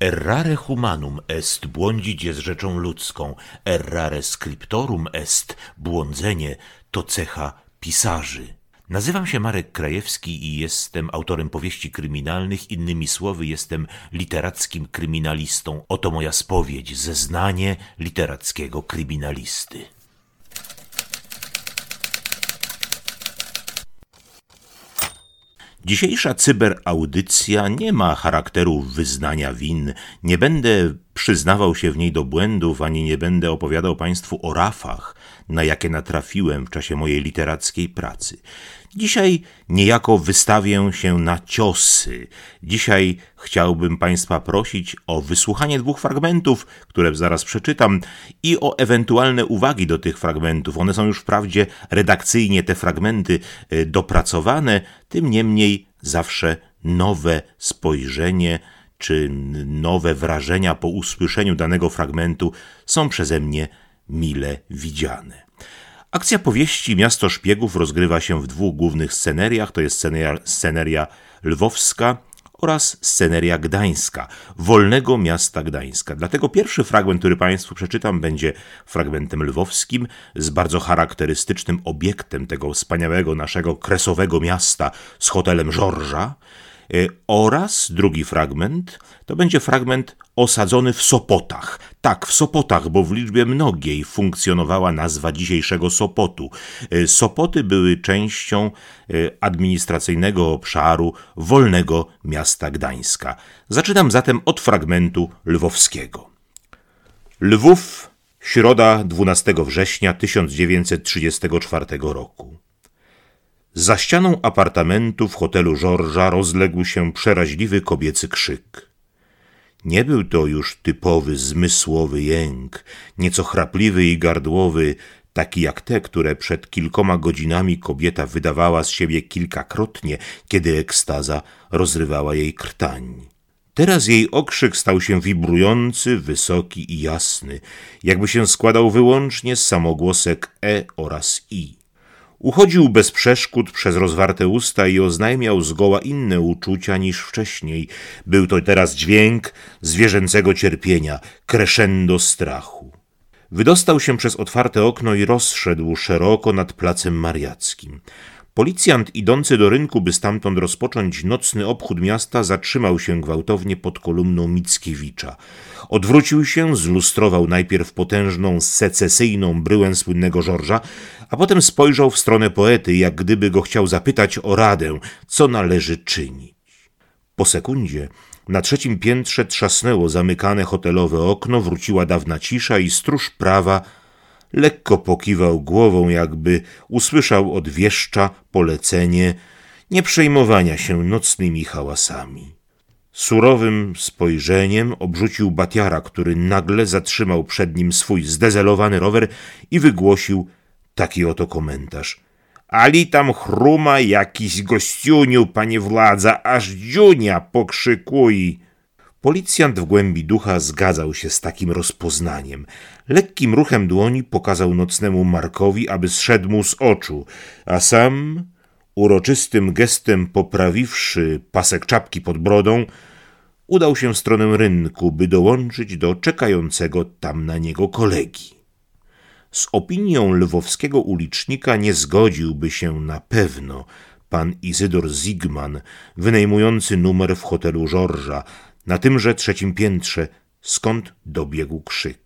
Errare humanum est, błądzić jest rzeczą ludzką, errare scriptorum est, błądzenie to cecha pisarzy. Nazywam się Marek Krajewski i jestem autorem powieści kryminalnych, innymi słowy jestem literackim kryminalistą. Oto moja spowiedź, zeznanie literackiego kryminalisty. Dzisiejsza cyberaudycja nie ma charakteru wyznania win. Nie będę przyznawał się w niej do błędów, ani nie będę opowiadał Państwu o rafach, na jakie natrafiłem w czasie mojej literackiej pracy. Dzisiaj niejako wystawię się na ciosy. Dzisiaj chciałbym Państwa prosić o wysłuchanie dwóch fragmentów, które zaraz przeczytam, i o ewentualne uwagi do tych fragmentów. One są już wprawdzie redakcyjnie te fragmenty y, dopracowane, tym niemniej zawsze nowe spojrzenie czy nowe wrażenia po usłyszeniu danego fragmentu są przeze mnie mile widziane. Akcja powieści Miasto Szpiegów rozgrywa się w dwóch głównych sceneriach, to jest sceneria, sceneria lwowska oraz sceneria gdańska, wolnego miasta Gdańska. Dlatego pierwszy fragment, który Państwu przeczytam, będzie fragmentem lwowskim z bardzo charakterystycznym obiektem tego wspaniałego naszego kresowego miasta z hotelem Żorża, Y, oraz drugi fragment to będzie fragment osadzony w Sopotach. Tak, w Sopotach, bo w liczbie mnogiej funkcjonowała nazwa dzisiejszego Sopotu. Y, Sopoty były częścią y, administracyjnego obszaru wolnego miasta Gdańska. Zaczynam zatem od fragmentu lwowskiego. Lwów, środa 12 września 1934 roku. Za ścianą apartamentu w hotelu Żorża rozległ się przeraźliwy kobiecy krzyk. Nie był to już typowy zmysłowy jęk, nieco chrapliwy i gardłowy, taki jak te, które przed kilkoma godzinami kobieta wydawała z siebie kilkakrotnie, kiedy ekstaza rozrywała jej krtań. Teraz jej okrzyk stał się wibrujący, wysoki i jasny, jakby się składał wyłącznie z samogłosek e oraz i. Uchodził bez przeszkód przez rozwarte usta i oznajmiał zgoła inne uczucia niż wcześniej. Był to teraz dźwięk zwierzęcego cierpienia, crescendo strachu. Wydostał się przez otwarte okno i rozszedł szeroko nad placem mariackim. Policjant idący do rynku, by stamtąd rozpocząć nocny obchód miasta, zatrzymał się gwałtownie pod kolumną Mickiewicza. Odwrócił się, zlustrował najpierw potężną, secesyjną bryłę słynnego Żorża, a potem spojrzał w stronę poety, jak gdyby go chciał zapytać o radę, co należy czynić. Po sekundzie na trzecim piętrze trzasnęło zamykane hotelowe okno, wróciła dawna cisza i stróż prawa lekko pokiwał głową, jakby usłyszał od wieszcza polecenie nie przejmowania się nocnymi hałasami. Surowym spojrzeniem obrzucił Batiara, który nagle zatrzymał przed nim swój zdezelowany rower i wygłosił taki oto komentarz. Ali tam chruma jakiś gościuniu, panie władza, aż dziunia pokrzykuje. Policjant w głębi ducha zgadzał się z takim rozpoznaniem. Lekkim ruchem dłoni pokazał nocnemu Markowi, aby zszedł mu z oczu, a sam, uroczystym gestem poprawiwszy pasek czapki pod brodą, udał się w stronę rynku, by dołączyć do czekającego tam na niego kolegi. Z opinią lwowskiego ulicznika nie zgodziłby się na pewno pan Izydor Zigman, wynajmujący numer w hotelu Żorża, na tymże trzecim piętrze, skąd dobiegł krzyk.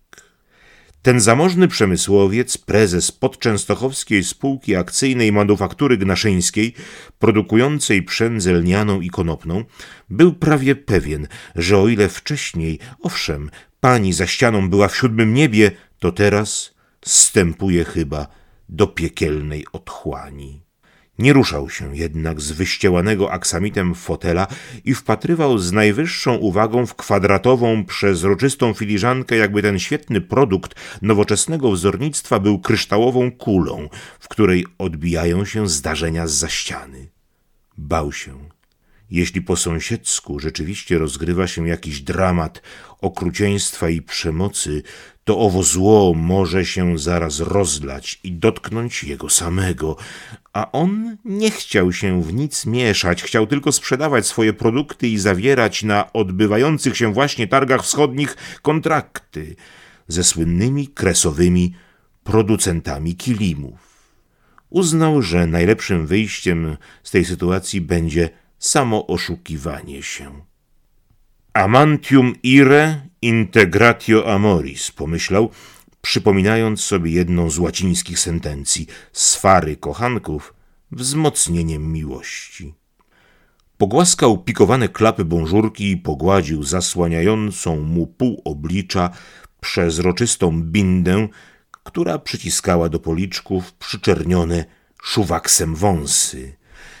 Ten zamożny przemysłowiec, prezes podczęstochowskiej spółki akcyjnej manufaktury gnaszyńskiej, produkującej przędzę lnianą i konopną, był prawie pewien, że o ile wcześniej, owszem, pani za ścianą była w siódmym niebie, to teraz stępuje chyba do piekielnej otchłani. Nie ruszał się jednak z wyściełanego aksamitem fotela i wpatrywał z najwyższą uwagą w kwadratową, przezroczystą filiżankę, jakby ten świetny produkt nowoczesnego wzornictwa był kryształową kulą, w której odbijają się zdarzenia z za ściany. Bał się. Jeśli po sąsiedzku rzeczywiście rozgrywa się jakiś dramat okrucieństwa i przemocy, to owo zło może się zaraz rozlać i dotknąć jego samego, a on nie chciał się w nic mieszać, chciał tylko sprzedawać swoje produkty i zawierać na odbywających się właśnie targach wschodnich kontrakty ze słynnymi kresowymi producentami kilimów. Uznał, że najlepszym wyjściem z tej sytuacji będzie samo oszukiwanie się. Amantium ire integratio amoris, pomyślał, przypominając sobie jedną z łacińskich sentencji swary kochanków wzmocnieniem miłości. Pogłaskał pikowane klapy bążurki i pogładził zasłaniającą mu pół oblicza przezroczystą bindę, która przyciskała do policzków przyczernione szuwaksem wąsy.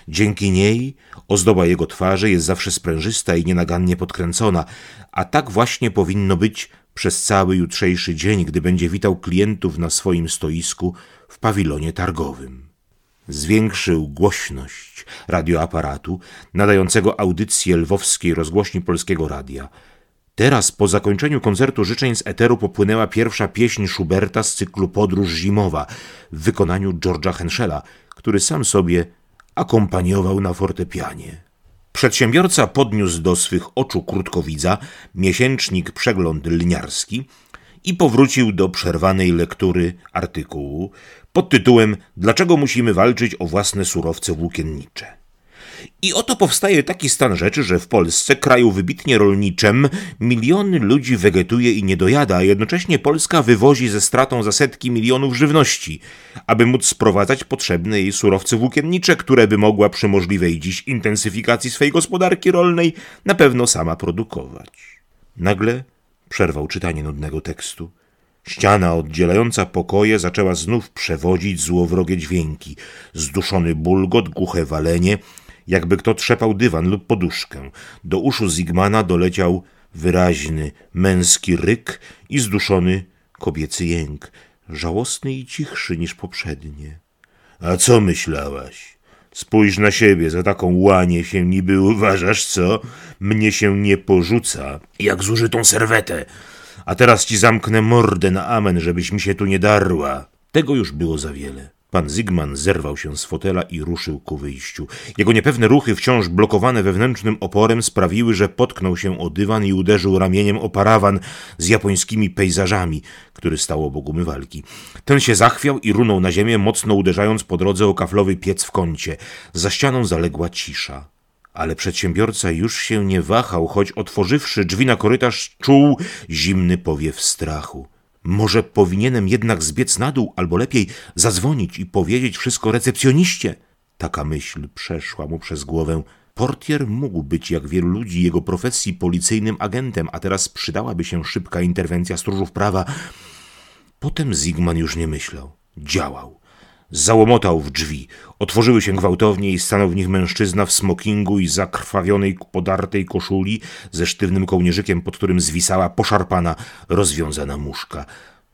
Dzięki niej ozdoba jego twarzy jest zawsze sprężysta i nienagannie podkręcona, a tak właśnie powinno być przez cały jutrzejszy dzień, gdy będzie witał klientów na swoim stoisku w pawilonie targowym. Zwiększył głośność radioaparatu nadającego audycję lwowskiej rozgłośni Polskiego Radia. Teraz, po zakończeniu koncertu życzeń z eteru, popłynęła pierwsza pieśń Schuberta z cyklu Podróż Zimowa w wykonaniu George'a Henschela, który sam sobie akompaniował na fortepianie. Przedsiębiorca podniósł do swych oczu krótkowidza miesięcznik Przegląd Lniarski i powrócił do przerwanej lektury artykułu pod tytułem Dlaczego musimy walczyć o własne surowce włókiennicze? I oto powstaje taki stan rzeczy, że w Polsce, kraju wybitnie rolniczym, miliony ludzi wegetuje i nie dojada, a jednocześnie Polska wywozi ze stratą za setki milionów żywności, aby móc sprowadzać potrzebne jej surowce włókiennicze, które by mogła przy możliwej dziś intensyfikacji swej gospodarki rolnej na pewno sama produkować. Nagle przerwał czytanie nudnego tekstu. Ściana oddzielająca pokoje zaczęła znów przewodzić złowrogie dźwięki, zduszony bulgot, głuche walenie, jakby kto trzepał dywan lub poduszkę. Do uszu Zigmana doleciał wyraźny, męski ryk i zduszony kobiecy jęk, żałosny i cichszy niż poprzednie. A co myślałaś? Spójrz na siebie, za taką łanie się niby uważasz, co? Mnie się nie porzuca, jak zużytą serwetę. A teraz ci zamknę mordę na amen, żebyś mi się tu nie darła. Tego już było za wiele. Pan Zygman zerwał się z fotela i ruszył ku wyjściu. Jego niepewne ruchy, wciąż blokowane wewnętrznym oporem, sprawiły, że potknął się o dywan i uderzył ramieniem o parawan z japońskimi pejzażami, który stał obok umywalki. Ten się zachwiał i runął na ziemię, mocno uderzając po drodze o kaflowy piec w kącie. Za ścianą zaległa cisza. Ale przedsiębiorca już się nie wahał, choć otworzywszy drzwi na korytarz, czuł zimny powiew strachu. Może powinienem jednak zbiec na dół, albo lepiej zadzwonić i powiedzieć wszystko recepcjoniście? Taka myśl przeszła mu przez głowę. Portier mógł być, jak wielu ludzi jego profesji, policyjnym agentem, a teraz przydałaby się szybka interwencja stróżów prawa. Potem Zigman już nie myślał. Działał. Załomotał w drzwi. Otworzyły się gwałtownie i stanął w nich mężczyzna w smokingu i zakrwawionej, podartej koszuli ze sztywnym kołnierzykiem, pod którym zwisała poszarpana, rozwiązana muszka.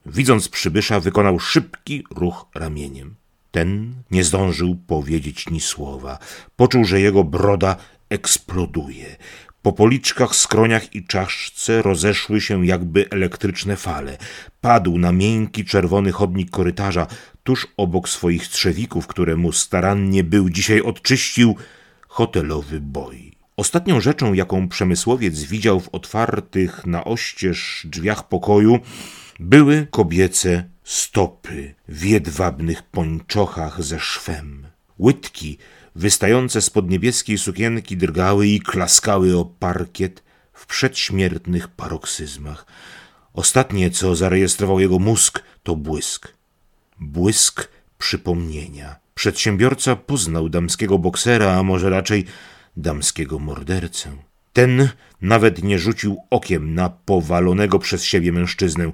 Widząc przybysza, wykonał szybki ruch ramieniem. Ten nie zdążył powiedzieć ni słowa. Poczuł, że jego broda eksploduje. Po policzkach, skroniach i czaszce rozeszły się jakby elektryczne fale. Padł na miękki, czerwony chodnik korytarza, tuż obok swoich trzewików, które mu starannie był dzisiaj odczyścił, hotelowy boj. Ostatnią rzeczą, jaką przemysłowiec widział w otwartych na oścież drzwiach pokoju, były kobiece stopy w jedwabnych pończochach ze szwem. Łydki wystające spod niebieskiej sukienki drgały i klaskały o parkiet w przedśmiertnych paroksyzmach. Ostatnie, co zarejestrował jego mózg, to błysk. Błysk przypomnienia. Przedsiębiorca poznał damskiego boksera, a może raczej damskiego mordercę. Ten nawet nie rzucił okiem na powalonego przez siebie mężczyznę.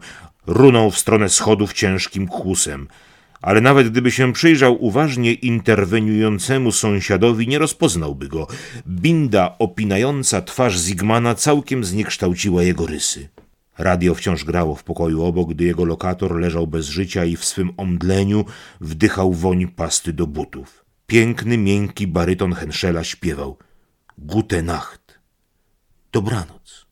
Runął w stronę schodów ciężkim kłusem ale nawet gdyby się przyjrzał uważnie interweniującemu sąsiadowi, nie rozpoznałby go. Binda opinająca twarz Zigmana całkiem zniekształciła jego rysy. Radio wciąż grało w pokoju obok, gdy jego lokator leżał bez życia i w swym omdleniu wdychał woń pasty do butów. Piękny, miękki baryton Henschela śpiewał Gute Nacht. Dobranoc.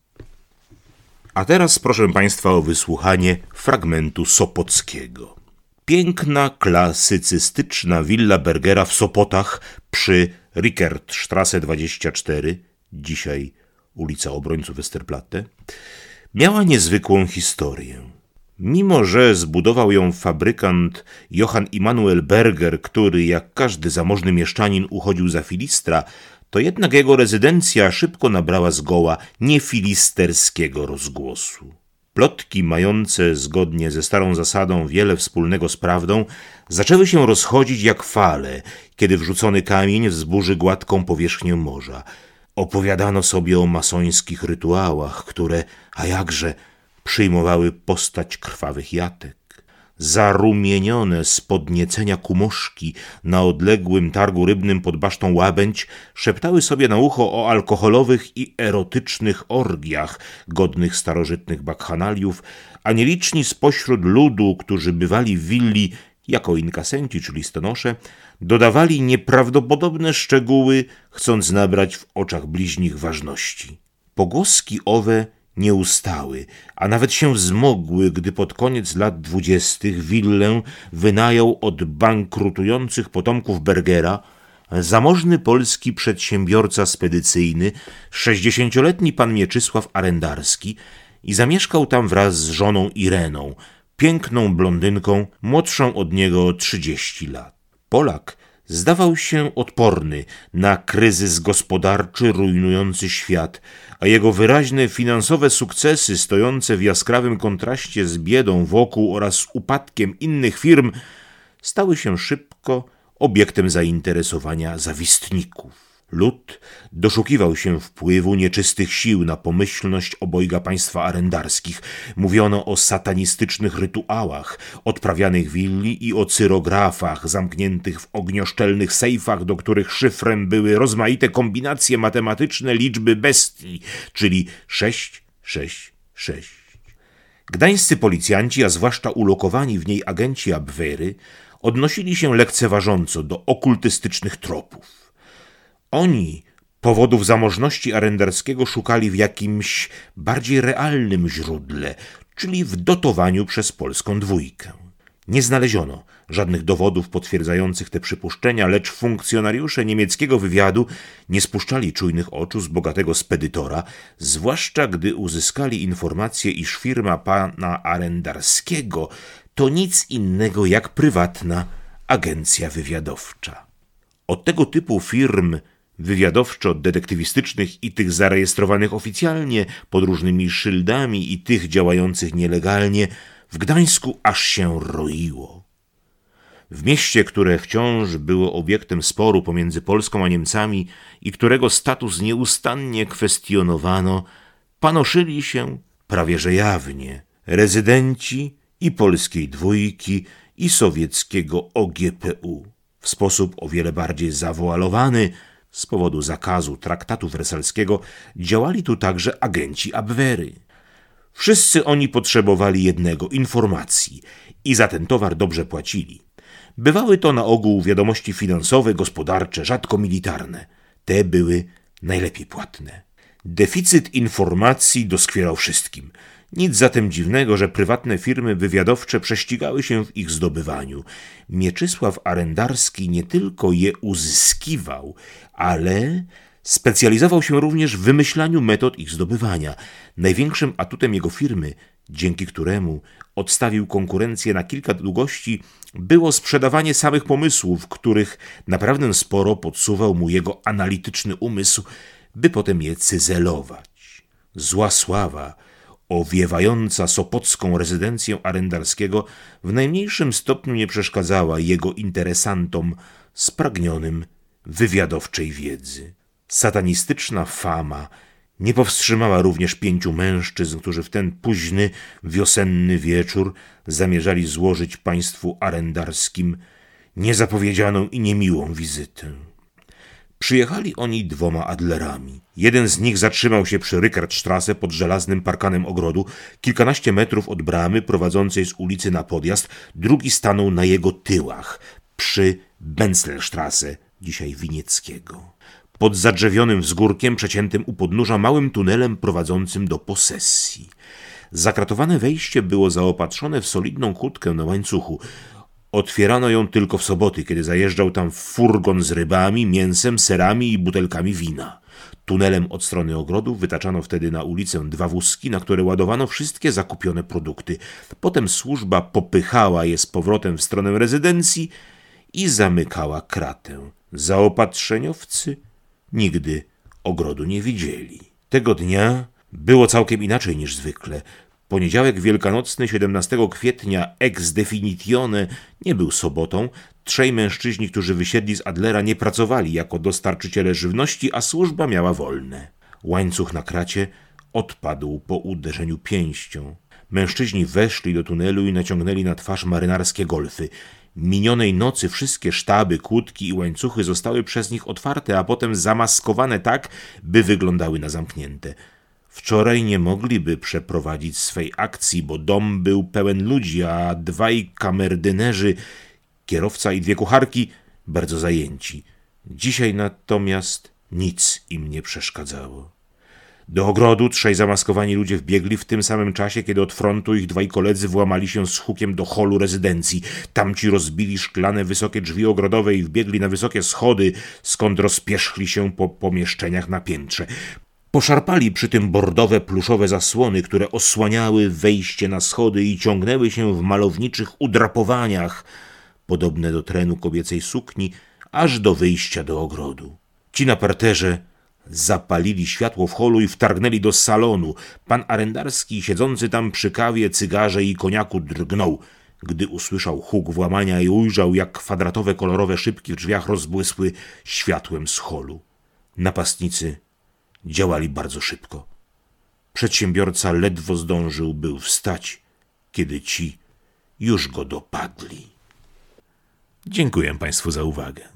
A teraz proszę Państwa o wysłuchanie fragmentu Sopockiego. Piękna, klasycystyczna willa Bergera w Sopotach przy Rickertstrasse 24, dzisiaj ulica Obrońców Westerplatte, miała niezwykłą historię. Mimo, że zbudował ją fabrykant Johann Immanuel Berger, który jak każdy zamożny mieszczanin uchodził za filistra, to jednak jego rezydencja szybko nabrała zgoła niefilisterskiego rozgłosu. Plotki mające zgodnie ze starą zasadą wiele wspólnego z prawdą zaczęły się rozchodzić jak fale, kiedy wrzucony kamień wzburzy gładką powierzchnię morza. Opowiadano sobie o masońskich rytuałach, które, a jakże, przyjmowały postać krwawych jatek zarumienione z podniecenia kumoszki na odległym targu rybnym pod basztą Łabędź szeptały sobie na ucho o alkoholowych i erotycznych orgiach godnych starożytnych bakchanaliów, a nieliczni spośród ludu, którzy bywali w willi jako inkasenci czy listonosze, dodawali nieprawdopodobne szczegóły, chcąc nabrać w oczach bliźnich ważności. Pogłoski owe nie ustały, a nawet się wzmogły, gdy pod koniec lat dwudziestych willę wynajął od bankrutujących potomków Bergera zamożny polski przedsiębiorca spedycyjny, sześćdziesięcioletni pan Mieczysław Arendarski i zamieszkał tam wraz z żoną Ireną, piękną blondynką, młodszą od niego trzydzieści lat. Polak zdawał się odporny na kryzys gospodarczy rujnujący świat, a jego wyraźne finansowe sukcesy stojące w jaskrawym kontraście z biedą wokół oraz upadkiem innych firm stały się szybko obiektem zainteresowania zawistników. Lud doszukiwał się wpływu nieczystych sił na pomyślność obojga państwa arendarskich. Mówiono o satanistycznych rytuałach odprawianych willi i o cyrografach zamkniętych w ognioszczelnych sejfach, do których szyfrem były rozmaite kombinacje matematyczne liczby bestii, czyli 6, 6, 6. Gdańscy policjanci, a zwłaszcza ulokowani w niej agenci Abwery, odnosili się lekceważąco do okultystycznych tropów. Oni powodów zamożności arendarskiego szukali w jakimś bardziej realnym źródle, czyli w dotowaniu przez polską dwójkę. Nie znaleziono żadnych dowodów potwierdzających te przypuszczenia, lecz funkcjonariusze niemieckiego wywiadu nie spuszczali czujnych oczu z bogatego spedytora, zwłaszcza gdy uzyskali informację, iż firma pana Arendarskiego to nic innego jak prywatna agencja wywiadowcza. Od tego typu firm wywiadowczo-detektywistycznych i tych zarejestrowanych oficjalnie pod różnymi szyldami i tych działających nielegalnie, w Gdańsku aż się roiło. W mieście, które wciąż było obiektem sporu pomiędzy Polską a Niemcami i którego status nieustannie kwestionowano, panoszyli się prawie że jawnie rezydenci i polskiej dwójki i sowieckiego OGPU w sposób o wiele bardziej zawoalowany, z powodu zakazu traktatu wersalskiego działali tu także agenci Abwery. Wszyscy oni potrzebowali jednego informacji i za ten towar dobrze płacili. Bywały to na ogół wiadomości finansowe, gospodarcze, rzadko militarne. Te były najlepiej płatne. Deficyt informacji doskwierał wszystkim. Nic zatem dziwnego, że prywatne firmy wywiadowcze prześcigały się w ich zdobywaniu. Mieczysław Arendarski nie tylko je uzyskiwał, ale specjalizował się również w wymyślaniu metod ich zdobywania. Największym atutem jego firmy, dzięki któremu odstawił konkurencję na kilka długości, było sprzedawanie samych pomysłów, których naprawdę sporo podsuwał mu jego analityczny umysł, by potem je cyzelować. Zła sława owiewająca sopocką rezydencję arendarskiego w najmniejszym stopniu nie przeszkadzała jego interesantom spragnionym wywiadowczej wiedzy. Satanistyczna fama nie powstrzymała również pięciu mężczyzn, którzy w ten późny, wiosenny wieczór zamierzali złożyć państwu arendarskim niezapowiedzianą i niemiłą wizytę. Przyjechali oni dwoma Adlerami. Jeden z nich zatrzymał się przy Rickertstrasse pod żelaznym parkanem ogrodu, kilkanaście metrów od bramy prowadzącej z ulicy na podjazd, drugi stanął na jego tyłach, przy Benzelstrasse, dzisiaj Winieckiego. pod zadrzewionym wzgórkiem przeciętym u podnóża małym tunelem prowadzącym do posesji. Zakratowane wejście było zaopatrzone w solidną kłódkę na łańcuchu. Otwierano ją tylko w soboty, kiedy zajeżdżał tam furgon z rybami, mięsem, serami i butelkami wina. Tunelem od strony ogrodu wytaczano wtedy na ulicę dwa wózki, na które ładowano wszystkie zakupione produkty. Potem służba popychała je z powrotem w stronę rezydencji i zamykała kratę. Zaopatrzeniowcy nigdy ogrodu nie widzieli. Tego dnia było całkiem inaczej niż zwykle. Poniedziałek wielkanocny 17 kwietnia ex definitione nie był sobotą. Trzej mężczyźni, którzy wysiedli z Adlera, nie pracowali jako dostarczyciele żywności, a służba miała wolne. Łańcuch na kracie odpadł po uderzeniu pięścią. Mężczyźni weszli do tunelu i naciągnęli na twarz marynarskie golfy. Minionej nocy wszystkie sztaby, kłódki i łańcuchy zostały przez nich otwarte, a potem zamaskowane tak, by wyglądały na zamknięte. Wczoraj nie mogliby przeprowadzić swej akcji, bo dom był pełen ludzi, a dwaj kamerdynerzy, kierowca i dwie kucharki, bardzo zajęci. Dzisiaj natomiast nic im nie przeszkadzało. Do ogrodu trzej zamaskowani ludzie wbiegli w tym samym czasie, kiedy od frontu ich dwaj koledzy włamali się z hukiem do holu rezydencji. Tamci rozbili szklane wysokie drzwi ogrodowe i wbiegli na wysokie schody, skąd rozpierzchli się po pomieszczeniach na piętrze. Poszarpali przy tym bordowe pluszowe zasłony, które osłaniały wejście na schody i ciągnęły się w malowniczych udrapowaniach, podobne do trenu kobiecej sukni, aż do wyjścia do ogrodu. Ci na parterze zapalili światło w holu i wtargnęli do salonu. Pan Arendarski, siedzący tam przy kawie, cygarze i koniaku, drgnął, gdy usłyszał huk włamania i ujrzał, jak kwadratowe kolorowe szybki w drzwiach rozbłysły światłem z holu. Napastnicy działali bardzo szybko. Przedsiębiorca ledwo zdążył był wstać, kiedy ci już go dopadli. Dziękuję Państwu za uwagę.